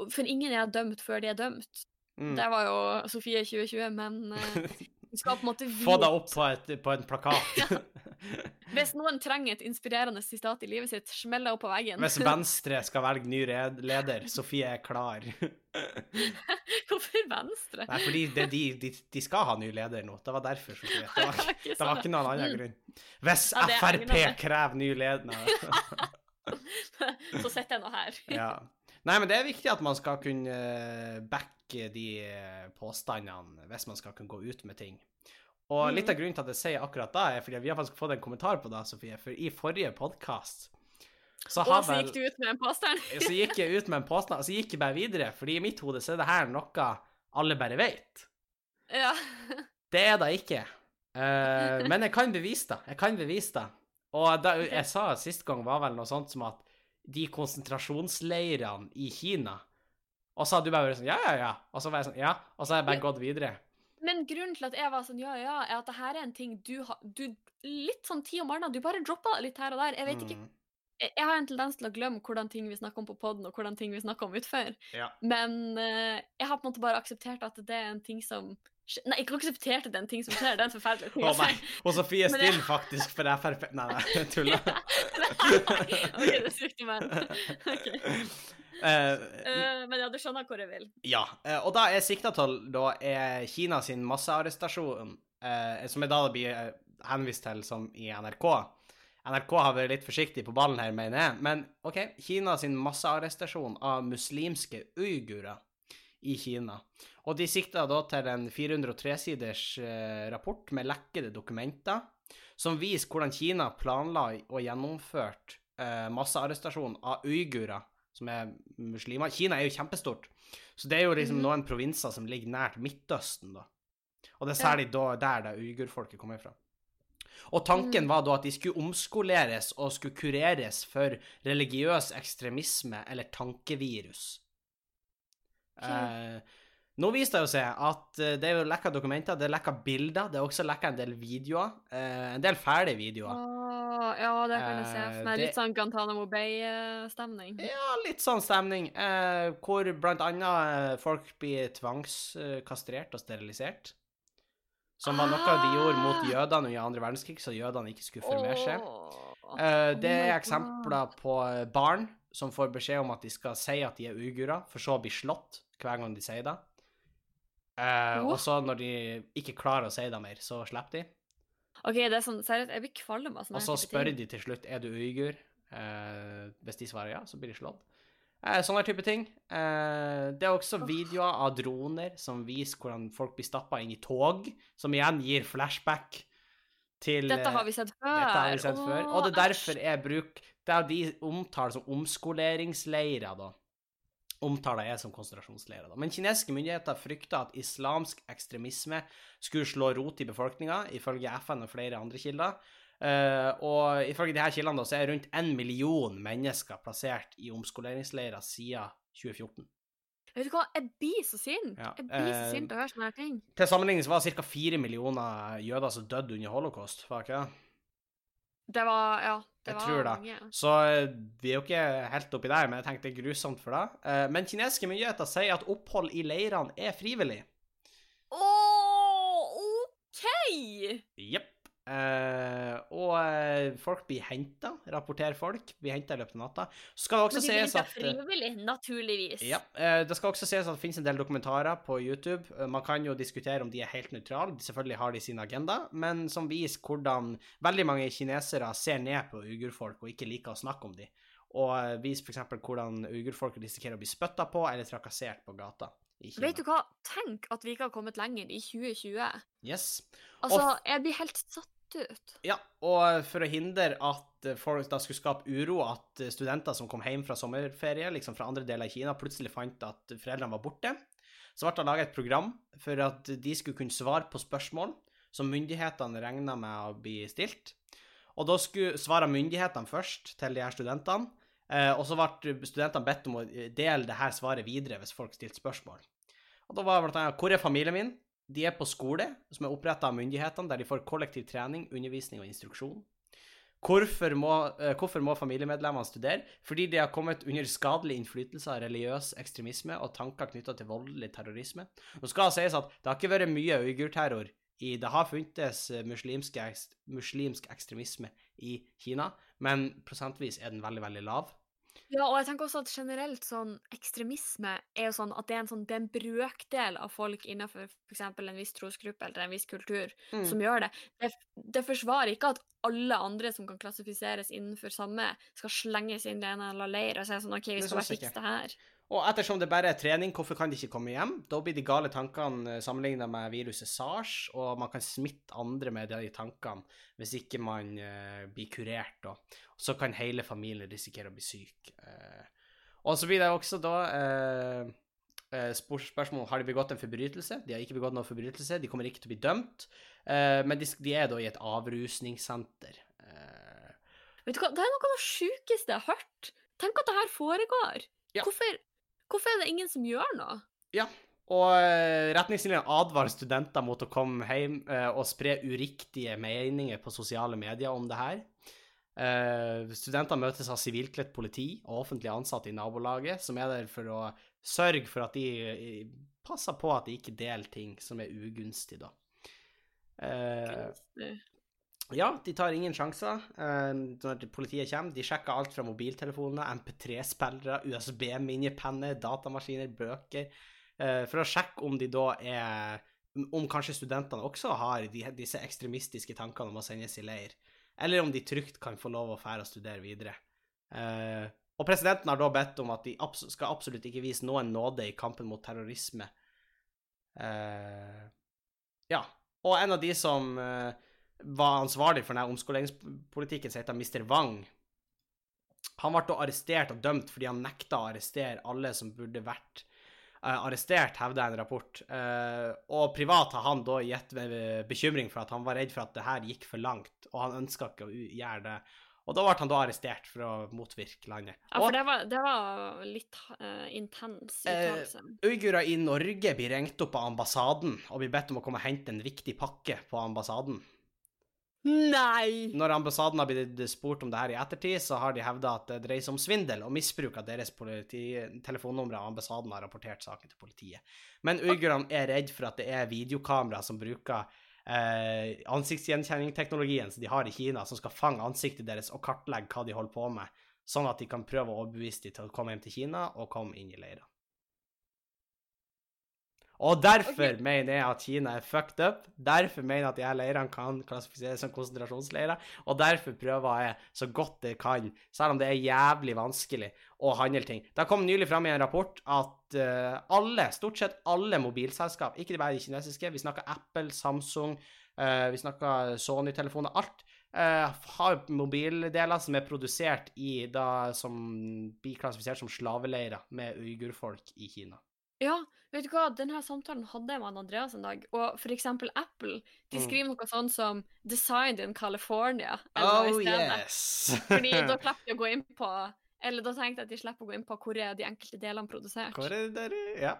For ingen er dømt før de er dømt. Mm. Det var jo Sofie 2020, men uh, du skal på en måte Få deg opp på, et, på en plakat. Hvis noen trenger et inspirerende sitat i livet sitt, smell det opp på veggen. Hvis Venstre skal velge ny leder, Sofie er klar. Hvorfor Venstre? Nei, fordi det, de, de, de skal ha ny leder nå. Det var derfor, Sofie. Det var, Ikke det var ikke noen annen Mm. grunn. Hvis Ja, Frp krever ny leder. Så sitter jeg nå her. Ja. Nei, men det er viktig at man skal kunne eh, backe de eh, påstandene hvis man skal kunne gå ut med ting. Og litt av grunnen til at jeg sier akkurat da, er fordi vi har faktisk fått en kommentar på det, Sofie. For i forrige podkast så Og så gikk du ut med en påstand. Så gikk jeg ut med en påstand, og så gikk jeg bare videre. Fordi i mitt hode så er det her noe alle bare vet. Ja. Det er det ikke. Uh, men jeg kan bevise det. Jeg kan bevise det. Og da jeg sa sist gang, var vel noe sånt som at de konsentrasjonsleirene i Kina Og så hadde du bare vært sånn Ja, ja, ja. Og så var jeg sånn Ja. Og så har jeg bare gått videre. Men grunnen til at jeg var sånn ja, ja, er at det her er en ting du har du, Litt sånn ti om morgenen, du bare droppa litt her og der. Jeg vet ikke Mm, jeg jeg har en tendens til å glemme hvordan ting vi snakker om på poden, og hvordan ting vi snakker om utfor. Ja. Men uh, jeg har på en måte bare akseptert at det er en ting som Nei, ikke akseptert at det er en ting som skjer, det er en forferdelig ting. Å nei. si. Og Sofie er stille, faktisk for det er perfekt Nei, nei, jeg tuller. OK, det er i meg. Ok. Eh, men ja, du skjønner hvor jeg vil. Ja, eh, og da er sikta til da er Kina sin massearrestasjon, uh, som er da blir henvist til som i NRK. NRK har vært litt forsiktig på ballen her, mener jeg. Men OK, Kina sin massearrestasjon av muslimske uigurer i Kina. Og de sikta da til en 403-siders eh, rapport med lekkede dokumenter som viser hvordan Kina planla og gjennomførte massearrestasjon av uigurer, som er muslimer. Kina er jo kjempestort, så det er jo liksom mm. noen provinser som ligger nært Midtøsten, da. Og det er Ja. særlig da, der det uigurfolket kommer fra. Og tanken Mm. var da at de skulle omskoleres og skulle kureres for religiøs ekstremisme eller tankevirus. Okay. Eh, nå viste det jo seg at eh, det er jo lekka dokumenter, det er lekka bilder, det er også lekka en del videoer. eh, en del ferdige videoer. Åh, ja, det kan jeg se Eh, for meg. det- Litt sånn Guantanamo Bay-stemning. Ja, litt sånn stemning. Eh, hvor blant annet eh, folk blir tvangskastrert og sterilisert. Som var noe de gjorde mot Ah! jødene under andre verdenskrig, så jødene ikke skulle formere seg. Eh, det Oh er eksempler på eh, barn som får beskjed om at de skal si at de er uigurer, for så å bli slått hver gang de sier det. Eh, og så når de ikke klarer å si det mer, så slipper de. OK, det er sånn seriøst, jeg blir kvalm av sånne Og så spør de til slutt er du uigur. Eh, hvis de svarer ja, så blir de slått. Eh, sånne type ting. Eh, det er også Åh. videoer av droner som viser hvordan folk blir stappa inn i tog, som igjen gir flashback til Dette har eh, vi sett før. dette har vi sett før. Og det er derfor jeg bruker Det er de omtaler som omskoleringsleirer, da. Omtaler jeg som konsentrasjonsleirer. Men kinesiske myndigheter frykter at islamsk ekstremisme skulle slå rot i befolkninga, ifølge FN og flere andre kilder. Eh, og ifølge de her kildene så er rundt en million mennesker plassert i omskoleringsleirer siden 2014. Vet du hva, jeg blir så sint. Jeg blir så eh, sint av å høre sånne ting. Til sammenligning så var det ca. fire millioner jøder som døde under holocaust, var det ikke det? Det var Ja, det Jeg tror det. mange. Så eh, vi er jo ikke helt oppi der, men jeg tenkte det er grusomt for deg. Eh, Men kinesiske myndigheter sier at opphold i leirene er frivillig. Åh, OK! Jepp. Eh, og eh, folk blir henta, rapporterer folk. Blir henta i løpet av natta. Så skal det også de blir sies at eh, frivillig, naturligvis. ja, Det skal også sies at det finnes en del dokumentarer på YouTube. Man kan jo diskutere om de er helt nøytrale. Selvfølgelig har de sin agenda, men som viser hvordan veldig mange kinesere ser ned på uigurfolk og ikke liker å snakke om dem. Og viser f.eks. hvordan uigurfolk risikerer å bli spytta på eller trakassert på gata. Vet du hva, tenk at vi ikke har kommet lenger i 2020. Yes. Altså, jeg blir helt satt ut. Ja, og for å hindre at folk da skulle skape uro, at studenter som kom hjem fra sommerferie, liksom fra andre deler av Kina, plutselig fant at foreldrene var borte, så ble det laget et program for at de skulle kunne svare på spørsmål som myndighetene regna med å bli stilt. Og da skulle svare myndighetene først til de her studentene, eh, og så ble studentene bedt om å dele det her svaret videre hvis folk stilte spørsmål. Og da var blant annet Hvor er familien min? De er på skole, som er oppretta av myndighetene, der de får kollektiv trening, undervisning og instruksjon. Hvorfor må, eh, hvorfor må familiemedlemmene studere? Fordi de har kommet under skadelig innflytelse av religiøs ekstremisme og tanker knytta til voldelig terrorisme. Nå skal det sies at det har ikke vært mye uigurterror i Det har funtes eh, muslimsk ekstremisme i Kina, men prosentvis er den veldig, veldig lav. Ja, og jeg tenker også at generelt sånn ekstremisme er jo sånn at det er en, sånn, det er en brøkdel av folk innenfor f.eks. en viss trosgruppe eller en viss kultur Mm. som gjør det. det. Det forsvarer ikke at alle andre som kan klassifiseres innenfor samme, skal slenges inn i en eller annen leir og si sånn OK, vi skal bare synes fikse det her. Og ettersom det bare er trening, hvorfor kan de ikke komme hjem? Da blir de gale tankene sammenligna med viruset sars, og man kan smitte andre med de tankene hvis ikke man uh, blir kurert. Da. Så kan hele familien risikere å bli syk. Uh, og så blir det også da uh, eh, spørsmål har de begått en forbrytelse. De har ikke begått noen forbrytelse, de kommer ikke til å bli dømt, eh, men de, de er da i et avrusningssenter. Eh, Vet du hva, Det er noe av det sjukeste jeg har hørt. Tenk at det her foregår. Ja. Hvorfor, hvorfor er det ingen som gjør noe? Ja, Og eh, retningslinjene advarer studenter mot å komme hjem eh, og spre uriktige meninger på sosiale medier om det her. Eh, studenter møtes av sivilkledt politi og offentlig ansatte i nabolaget, som er der for å sørge for at de passer på at de ikke deler ting som er ugunstig, da. Gunstig. Ja, de tar ingen sjanser eh, når politiet kommer. De sjekker alt fra mobiltelefoner, MP3-spillere, USB-minjepenner, datamaskiner, bøker, eh, for å sjekke om de da er Om kanskje studentene også har disse ekstremistiske tankene om å sendes i leir, eller om de trygt kan få lov å fære og studere videre. Eh, Og presidenten har da bedt om at de skal absolutt ikke vise noen nåde i kampen mot terrorisme. Ja. Og en av de som var ansvarlig for denne omskoleringspolitikken, som heter Mr. Wang, han ble arrestert og dømt fordi han nekta å arrestere alle som burde vært uh, arrestert, hevda en rapport. Uh, og privat har han da gitt bekymring for at han var redd for at det her gikk for langt, og han ønska ikke å gjøre det. Og da ble han da arrestert for å motvirke landet. Ja, for det var, det var litt uh, intens uttalelse. uigurer i Norge blir ringt opp av ambassaden og blir bedt om å komme og hente en viktig pakke på ambassaden. Nei! Når ambassaden har blitt spurt om det her i ettertid, så har de hevda at det dreier seg om svindel og misbruk av deres telefonnumre. Ambassaden har rapportert saken til politiet. Men uigurene er redd for at det er videokamera som bruker eh, ansiktsgjenkjenningsteknologien som de har i Kina, som skal fange ansiktet deres og kartlegge hva de holder på med, sånn at de kan prøve å overbevise dem til å komme hjem til Kina og komme inn i leirene. Og derfor okay. mener jeg at Kina er fucked up. Derfor mener jeg at de her leirene kan klassifiseres som konsentrasjonsleirer. Og derfor prøver jeg så godt jeg kan, selv om det er jævlig vanskelig å handle ting. Det kom nylig fram i en rapport at uh, alle, stort sett alle mobilselskap, ikke bare de kinesiske, vi snakker Apple, Samsung, uh, vi snakker Sony-telefoner, alt, Uh, har mobildeler som er produsert i da som blir klassifisert som slaveleirer med uigurfolk i Kina. Ja, vet du hva, denne samtalen hadde jeg med Andreas en dag, og for eksempel Apple, de Mm. skriver noe sånn som 'Designed in California', eller Oh yes! Fordi da slipper de å gå inn på Eller da tenkte jeg at de slipper å gå inn på hvor er de enkelte delene produsert. Hvor er det der? Ja.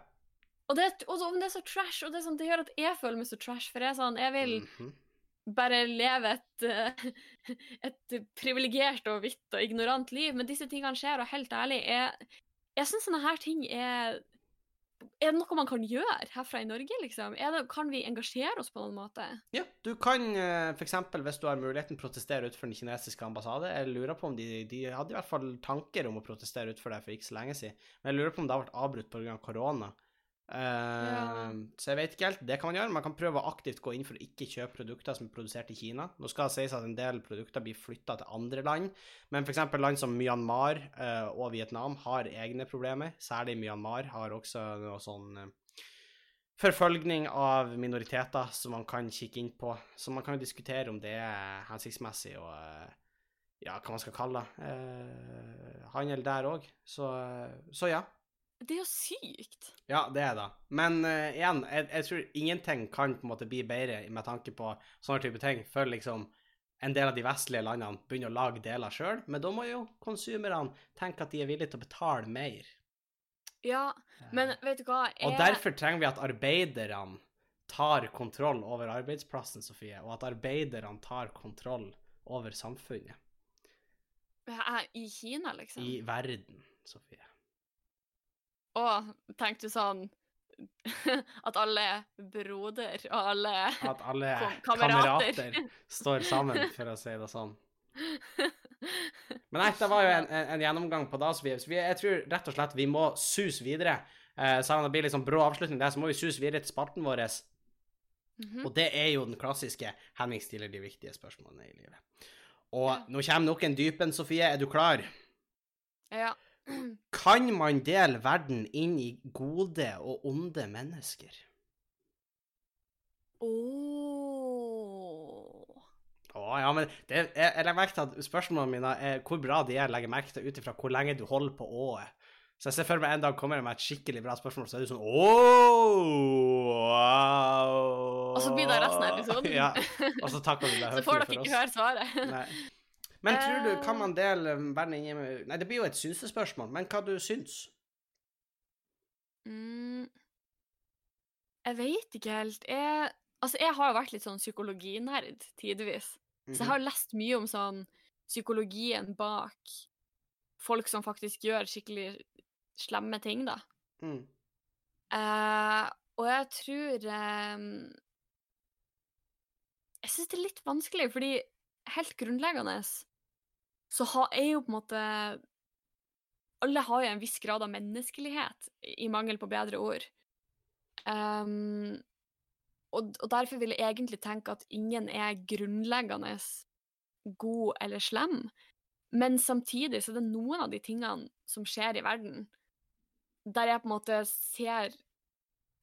Og det, og det er så trash, og det, sånn, det gjør at jeg føler meg så trash, for jeg er sånn, jeg vil Mhm. bare leve et, eh, et privilegert og hvitt og ignorant liv, men disse tingene skjer, og helt ærlig, jeg, jeg syns sånne her ting er Er det noe man kan gjøre herfra i Norge, liksom? Det, kan vi engasjere oss på noen måte? Ja, du kan f.eks. for eksempel, hvis du har muligheten, protestere utenfor den kinesiske ambassade. Jeg lurer på om de, de hadde i hvert fall tanker om å protestere utenfor der for ikke så lenge siden. Men jeg lurer på om det har vært avbrutt pga. korona. Eh, Ja. Så jeg vet ikke helt. Det kan man gjøre. Man kan prøve å aktivt gå inn for å ikke kjøpe produkter som er produsert i Kina. Nå skal det sies at en del produkter blir flytta til andre land, men f.eks. land som Myanmar eh, og Vietnam har egne problemer. Særlig Myanmar har også noe sånn eh, forfølgning av minoriteter som man kan kikke inn på. Så man kan jo diskutere om det er hensiktsmessig og eh, ja, hva man skal kalle det. Handel der òg. Så, så ja. Det er jo sykt. Ja, det er det. Men uh, igjen, jeg, jeg tror ingenting kan på en måte bli bedre med tanke på sånne type ting, før liksom en del av de vestlige landene begynner å lage deler sjøl. Men da må jo konsumerne tenke at de er villige til å betale mer. Ja, men vet du hva? Og derfor trenger vi at arbeiderne tar kontroll over arbeidsplassen, Sofie, og at arbeiderne tar kontroll over samfunnet I Kina, liksom? i verden, Sofie. Og tenkte du sånn At alle er broder, og alle At alle kamerater. kamerater står sammen, for å si det sånn. Men nei, det var jo en, en, en gjennomgang på det. Så vi, jeg tror rett og slett vi må sus videre. Eh, selv om det blir litt sånn brå avslutning der, så må vi sus videre til spalten vår. Mhm. Og det er jo den klassiske Henning stiller de viktige spørsmålene i livet. Og Ja. nå kommer nok en dypen, Sofie. Er du klar? Ja. Kan man dele verden inn i gode og onde mennesker? Åh. Oh, ja, men det, jeg, jeg legger merke til at spørsmålene mine er hvor bra de er, legger merke til ut ifra hvor lenge du holder på å-et. Så jeg ser for meg en dag kommer jeg med et skikkelig bra spørsmål, så er du sånn ååå wow. Og så blir det resten av episoden. ja, og så takker vi deg Så får dere ikke høre svaret. Nei. Men tror du, kan man dele verden i Nei, det blir jo et synsespørsmål, men hva du syns? Mm. Jeg vet ikke helt. Jeg, altså, jeg har jo vært litt sånn psykologinerd tidvis. Så Mhm. jeg har lest mye om sånn psykologien bak folk som faktisk gjør skikkelig slemme ting, da. Mm. Uh, og jeg tror eh, Jeg syns det er litt vanskelig, fordi helt grunnleggende så har er jo på en måte Alle har jo en viss grad av menneskelighet, i mangel på bedre ord. Um, og, og derfor vil jeg egentlig tenke at ingen er grunnleggende god eller slem. Men samtidig så er det noen av de tingene som skjer i verden, der jeg på en måte ser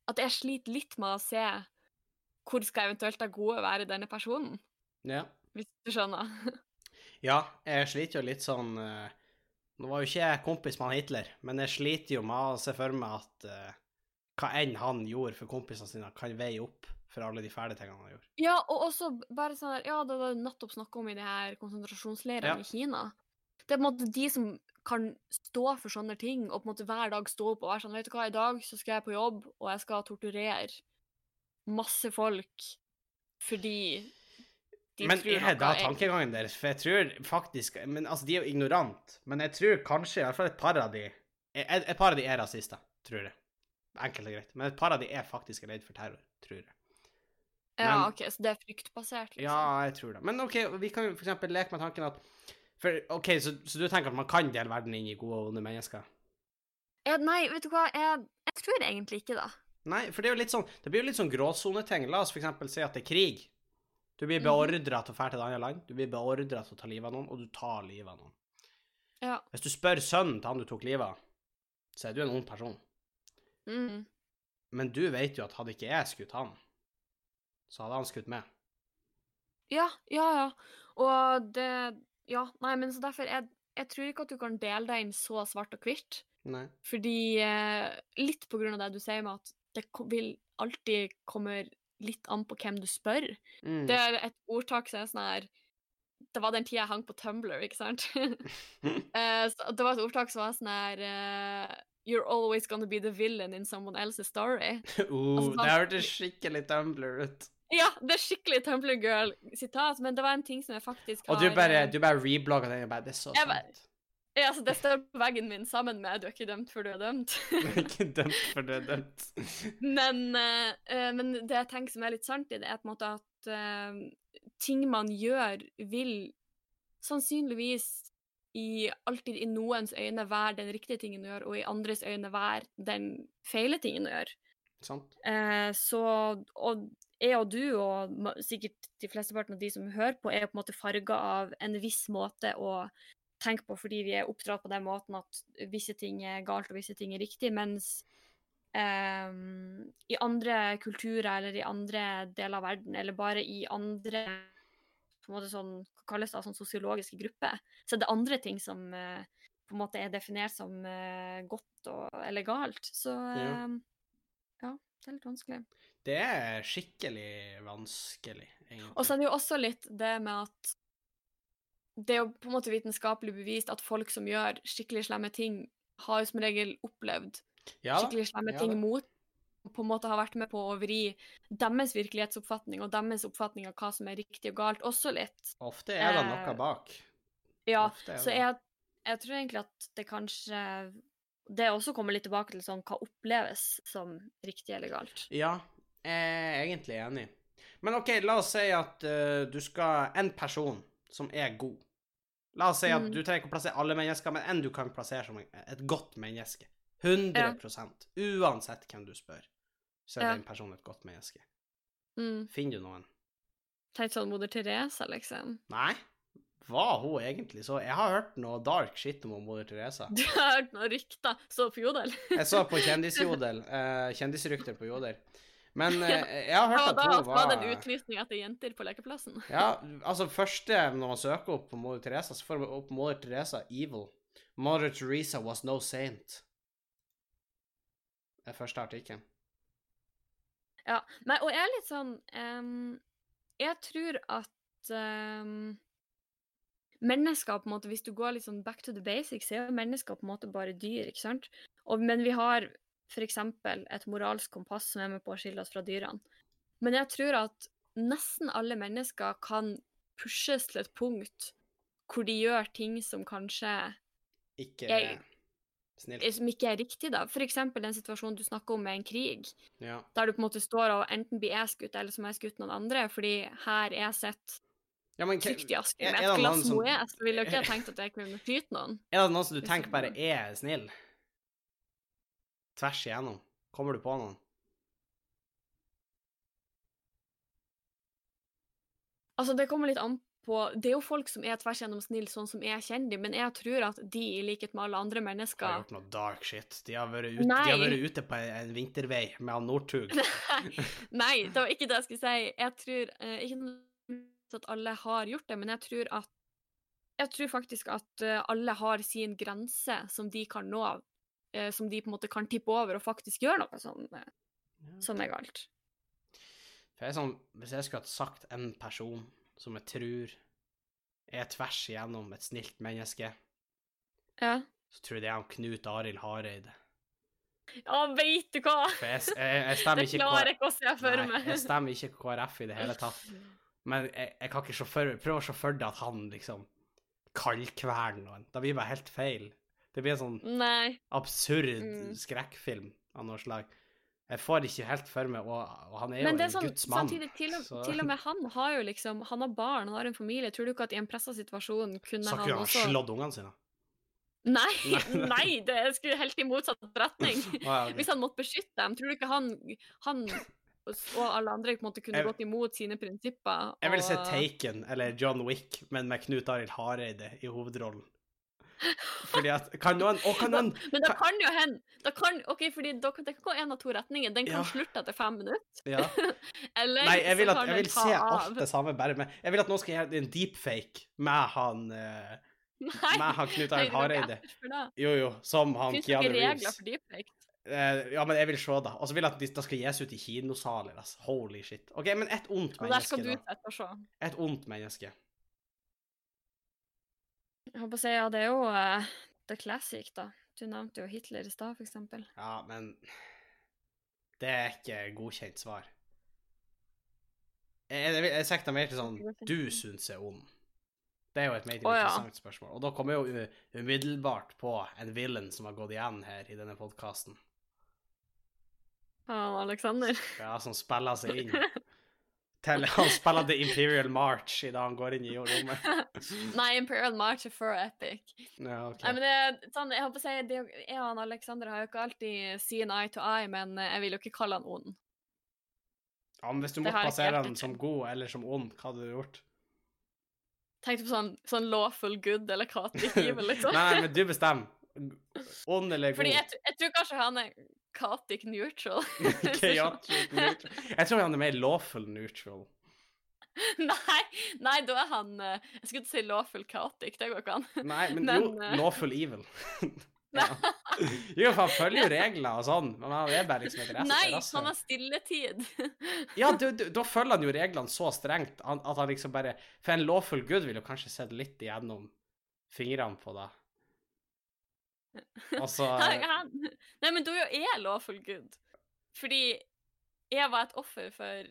At jeg sliter litt med å se hvor skal eventuelt det gode være i denne personen, Ja. hvis du skjønner. ja, jeg sliter jo litt sånn eh, Nå var jo ikke jeg kompis med han Hitler, men jeg sliter jo med å se for meg at uh, hva enn han gjorde for kompisene sine, kan veie opp for alle de fæle tingene han gjorde. Ja, og også bare sånn der Ja, det var nettopp snakka om i de her konsentrasjonsleirene Ja. i Kina. Det er på en måte de som kan stå for sånne ting, og på en måte hver dag stå opp og være sånn Vet du hva, i dag så skal jeg på jobb, og jeg skal torturere masse folk fordi de men tror er er tankegangen deres? For jeg tror faktisk men altså, De er jo ignorant, men jeg tror kanskje i hvert fall et par av de Et, et par av de er rasister, tror jeg. Enkelt og greit. Men et par av de er faktisk redd for terror, tror jeg. Ja, OK, så det er fryktbasert, liksom. Ja, jeg tror det. Men OK, vi kan jo eksempel leke med tanken at for, OK, så, så du tenker at man kan dele verden inn i gode og onde mennesker? Ja, nei, vet du hva, jeg, jeg tror egentlig ikke det. Nei, for det er jo litt sånn Det blir jo litt sånn gråsoneting. La oss eksempel si at det er krig. Du blir Mhm. beordra til å dra til et annet land, du blir beordra til å ta livet av noen, og du tar livet av noen. Ja. Hvis du spør sønnen til han du tok livet av, så er du en ond person. Mm. Men du vet jo at hadde ikke jeg skutt han, så hadde han skutt meg. Ja, ja, ja. Og det Ja, nei, men så derfor jeg, jeg tror ikke at du kan dele deg inn så svart og hvitt. Fordi eh, Litt på grunn av det du sier med at det vil alltid komme litt an på hvem du spør. Mm. Det er et ordtak som er sånn her Det var den tida jeg hang på Tumblr, ikke sant? Eh, så det var et ordtak som var sånn her eh, You're always gonna be the villain in someone else's story. Uh, altså, det hørtes skikkelig Tumblr ut. Ja, det er skikkelig Tumblr girl-sitat, men det var en ting som jeg faktisk har Og du bare, eh, du bare reblogga den og bare Det er så sant. Ja, altså, det står på veggen min sammen med 'Du er ikke dømt før du er dømt'. Du er ikke dømt for du er dømt. men, eh, men det jeg tenker som er litt sant i det, er på en måte at uh, ting man gjør, vil sannsynligvis i, alltid i noens øyne være den riktige tingen å gjøre, og i andres øyne være den feile tingen å gjøre. Sant? Uh, så Og jeg og du, og sikkert de flesteparten av de som hører på, er på en måte farga av en viss måte å tenke på fordi vi er oppdratt på den måten at visse ting er galt og visse ting er riktig, mens um, i andre kulturer eller i andre deler av verden, eller bare i andre på en måte sånn, hva kalles det, sånn sosiologiske grupper, så er det andre ting som uh, på en måte er definert som uh, godt og, eller galt. Så Ja. ehm, ja, det er litt vanskelig. Det er skikkelig vanskelig, egentlig. Og så er det jo også litt det med at det er jo på en måte vitenskapelig bevist at folk som gjør skikkelig slemme ting, har jo som regel opplevd ja, skikkelig slemme ja ting mot og på en måte har vært med på å vri deres virkelighetsoppfatning og deres oppfatning av hva som er riktig og galt, også litt. Ofte er det Eh, noe bak. Ja, så jeg, jeg tror egentlig at det kanskje Det også kommer litt tilbake til sånn hva oppleves som riktig eller galt. Ja, jeg er egentlig enig. Men OK, la oss si at uh, du skal En person som er god. La oss si at mm. du trenger ikke å plassere alle mennesker, men enn du kan plassere som et godt menneske. 100% Uansett hvem du spør, så er Ja. den personen et godt menneske. Mm. Finner du noen? Tenk sånn moder Teresa, liksom. Nei? Var hun egentlig så Jeg har hørt noe dark shit om moder Teresa. Du har hørt noen rykter, så på Jodel. Jeg så på Kjendisjodel. eh, kjendisrykter på Jodel. Men Ja. eh, jeg har hørt at da hun var det var en utlysning etter jenter på lekeplassen. Ja, altså første når man søker opp på moder Teresa, så får man opp moder Teresa evil. Mother Teresa was no saint. Det er første artikkelen. Ja, Nei, og jeg er litt sånn um, Jeg tror at um, mennesker, på en måte, hvis du går litt sånn back to the basics, så er jo mennesker på en måte bare dyr, ikke sant? Og, men vi har eksempel et moralsk kompass som er med på å skille oss fra dyrene. Men jeg tror at nesten alle mennesker kan pushes til et punkt hvor de gjør ting som kanskje Ikke er snilt. som ikke er riktig, da. Eksempel den situasjonen du snakker om med en krig. Ja. der du på en måte står og enten blir jeg skutt, eller så må jeg skutt noen andre, fordi her er jeg sett ja, men trygt i asken med et glass som- Moët, så ville jo ikke jeg tenkt at jeg kunne skyte noen. Er det noen som du tenker bare er snill? Tvers igjennom? Kommer du på noen? Altså, det kommer litt an på Det er jo folk som er tvers gjennom snill, sånn som jeg kjenner dem, men jeg tror at de, i likhet med alle andre mennesker Har gjort noe dark shit. De har vært, ut, de har vært ute på en, vintervei med han Northug. Nei, det var ikke det jeg skulle si. Jeg tror eh, ikke at alle har gjort det, men jeg tror at Jeg tror faktisk at eh, alle har sin grense som de kan nå, eh, som de på en måte kan tippe over og faktisk gjøre noe som, eh, som er galt. For jeg er sånn, Hvis jeg skulle hatt sagt en person som jeg tror er tvers igjennom et snilt menneske, Ja. så tror jeg det er han Knut Arild Hareide. Ja, veit du hva! For jeg, jeg, jeg Det klarer jeg ikke å se for meg. jeg stemmer ikke KrF i det hele tatt. Men jeg, jeg kan ikke prøve å se for deg at han liksom kaldkveler noen. Da blir det bare helt feil. Det blir en sånn Nei. absurd Mm. skrekkfilm av noe slag. Jeg får ikke helt for meg, og, og han er jo Men det en er sånn, Guds mann. samtidig, til og, så- til og med han har jo liksom Han har barn, han har en familie. Tror du ikke at i en pressa situasjon kunne Så han kunne han også slått ungene sine. Nei, Nei. det skulle helt i motsatt retning. Hvis han måtte beskytte dem, tror du ikke han, han og alle andre på en måte kunne Jeg- gått imot sine prinsipper? Jeg vil se Taken eller John Wick, men med Knut Arild Hareide i hovedrollen. Fordi at Kan noen Å, kan noen Men det kan jo hende da kan, OK, fordi da, kan- det kan gå en av to retninger. Den kan Ja. slutte etter fem minutter, Ja. eller Nei, jeg vil, at, jeg vil se av. alt det samme, bare med Jeg vil at noen skal gjøre en deepfake med han eh, Nei, Med han Knut Arild det Hareide. Jo, jo, som han Finns Keanu Reeves. Fins ikke regler for deepfake? Eh, ja, men jeg vil se det. Og så vil jeg at det skal gis ut i kinosaler. Altså. Holy shit. OK, men et ondt menneske, du da. Et ondt menneske. Jeg håper å si, ja, det er jo uh, the classic, da. Du nevnte jo Hitler i stad, eksempel. Ja, men Det er ikke godkjent svar. Jeg, jeg, jeg mer til sånn Du syns er ond. Det er jo et mer ja. interessant spørsmål. Og da kommer jeg jo umiddelbart på en villain som har gått igjen her i denne podkasten. Han Alexander. Ja, som spiller seg inn. Til, han spiller The Imperial March idet han går inn i rommet. Nei, Imperial March er for epic. Ja, ok. Nei, men det, sånn, jeg håper å si, det, jeg og Alexander har jo ikke alltid seen eye to eye, men eh, jeg vil jo ikke kalle han ond. Ja, men hvis du måtte plassere han som god eller som ond, hva hadde du gjort? Tenkte på sånn, sånn lawful good eller chaotic evil, liksom. Nei, men du bestemmer. Ond eller god? Fordi jeg, jeg tror kanskje han er chaotic neutral. Chaotic neutral. Jeg tror han er mer lawful neutral. nei, nei, da er han eh, Jeg skulle ikke si lawful chaotic, det går ikke an. Nei, men, Men, jo, eh, lawful evil. ja. Jo, for han følger jo regler og sånn, men han er bare liksom et rest. Nei, rasse. han har stilletid. Ja, du, du, da følger han jo reglene så strengt at han liksom bare For en lawful good vil jo kanskje sett litt igjennom fingrene på deg. Og så Han, han, nei, men da er jo jeg lawful good. Fordi jeg var et offer for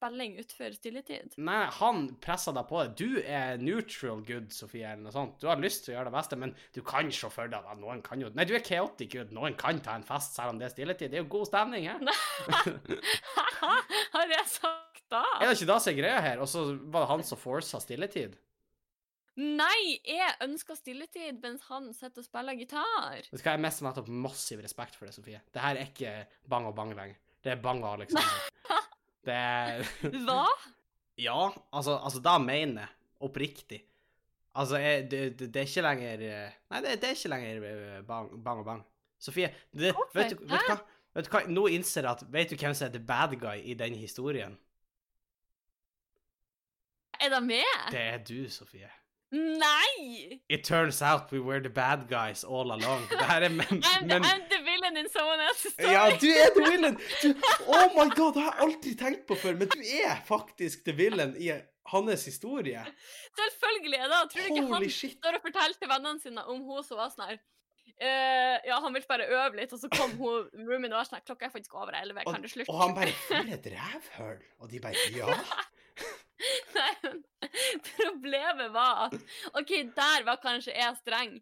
spilling utenfor stilletid. Nei, han pressa deg på det. Du er neutral good, Sofie, eller noe sånt. Du har lyst til å gjøre det beste, men du kan se for deg at noen kan jo Nei, du er chaotic good. Noen kan ta en fest selv om det er stilletid. Det er jo god stemning her. Har jeg sagt da? Er det ikke det som er greia her? Og så var det han som forsa stilletid? Nei, jeg ønsker stilletid mens han sitter og spiller gitar. Vet du hva, jeg mister nettopp massiv respekt for det, Sofie. Det her er ikke bang og bang lenger. Det er bang og Alexander. Det er Hva? Ja, altså, altså da mener jeg oppriktig. Altså, jeg, det, det, det er ikke lenger eh, Nei, det, det er ikke lenger eh, bang, bang og bang. Sofie, det, vet, du, vet, du hva? vet du hva? Nå innser jeg at Vet du hvem som er the bad guy i den historien? Er det med? Det er du, Sofie. Nei! It turns out we were the bad guys all along. Det her er men, I'm, men I'm the villain in someone else's story. Ja, du er the villain! Du, oh my god, det har jeg aldri tenkt på før, men du er faktisk the villain i hans historie. Selvfølgelig er det. Tror du ikke han shit. står og forteller til vennene sine om hun som var sånn her Uh, Ja, han ville bare øve litt, og så kom hun roomien og var sånn Klokka er faktisk over elleve, kan du slutte? og han bare For et rævhøl! Og de bare Ja. Nei, men problemet var at OK, der var kanskje jeg streng.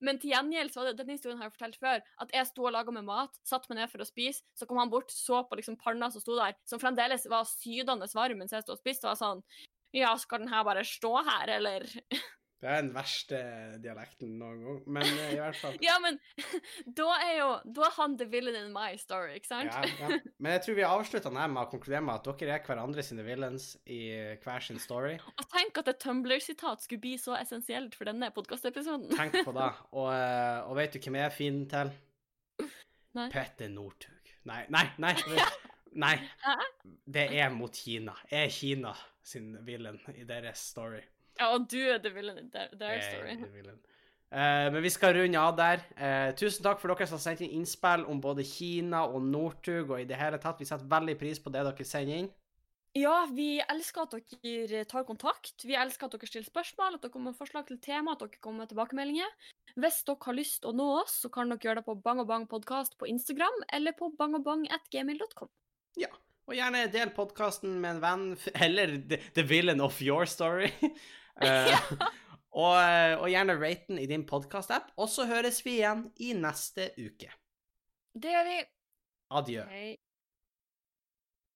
Men til gjengjeld så var det, denne historien har jeg fortalt før, at jeg sto og laga med mat, satt meg ned for å spise, så kom han bort, så på liksom panna som sto der, som fremdeles var sydende varm mens jeg sto og spiste, og var sånn Ja, skal den her bare stå her, eller? Det er den verste dialekten noen gang, men eh, i hvert fall Ja, men da er jo Da er han the villain in my story, ikke sant? ja, ja. Men jeg tror vi avslutter den med å konkludere med at dere er hverandre sine villains i hver sin story. Og tenk at et Tumblr-sitat skulle bli så essensielt for denne podkastepisoden. Tenk på det. Og, eh, og vet du hvem jeg er fin til? Nei. Petter Northug. Nei, nei, nei. Nei. Det er mot Kina. Jeg er Kina sin villain i deres story. Ja, og du er the villain in their, their story. villain. Eh, men vi skal runde av der. Eh, tusen takk for dere som har sendt inn innspill om både Kina og Northug og i det hele tatt. Vi setter veldig pris på det dere sender inn. Ja, vi elsker at dere tar kontakt. Vi elsker at dere stiller spørsmål, at dere kommer med forslag til tema, at dere kommer med tilbakemeldinger. Hvis dere har lyst å nå oss, så kan dere gjøre det på Bang og Bang podkast på Instagram eller på bangobang.gmail.com. Ja. Og gjerne del podkasten med en venn, eller the, the villain of your story. Eh, og, eh, og gjerne rate den i din podkast-app. Og så høres vi igjen i neste uke. Det gjør vi. Adjø. Hei.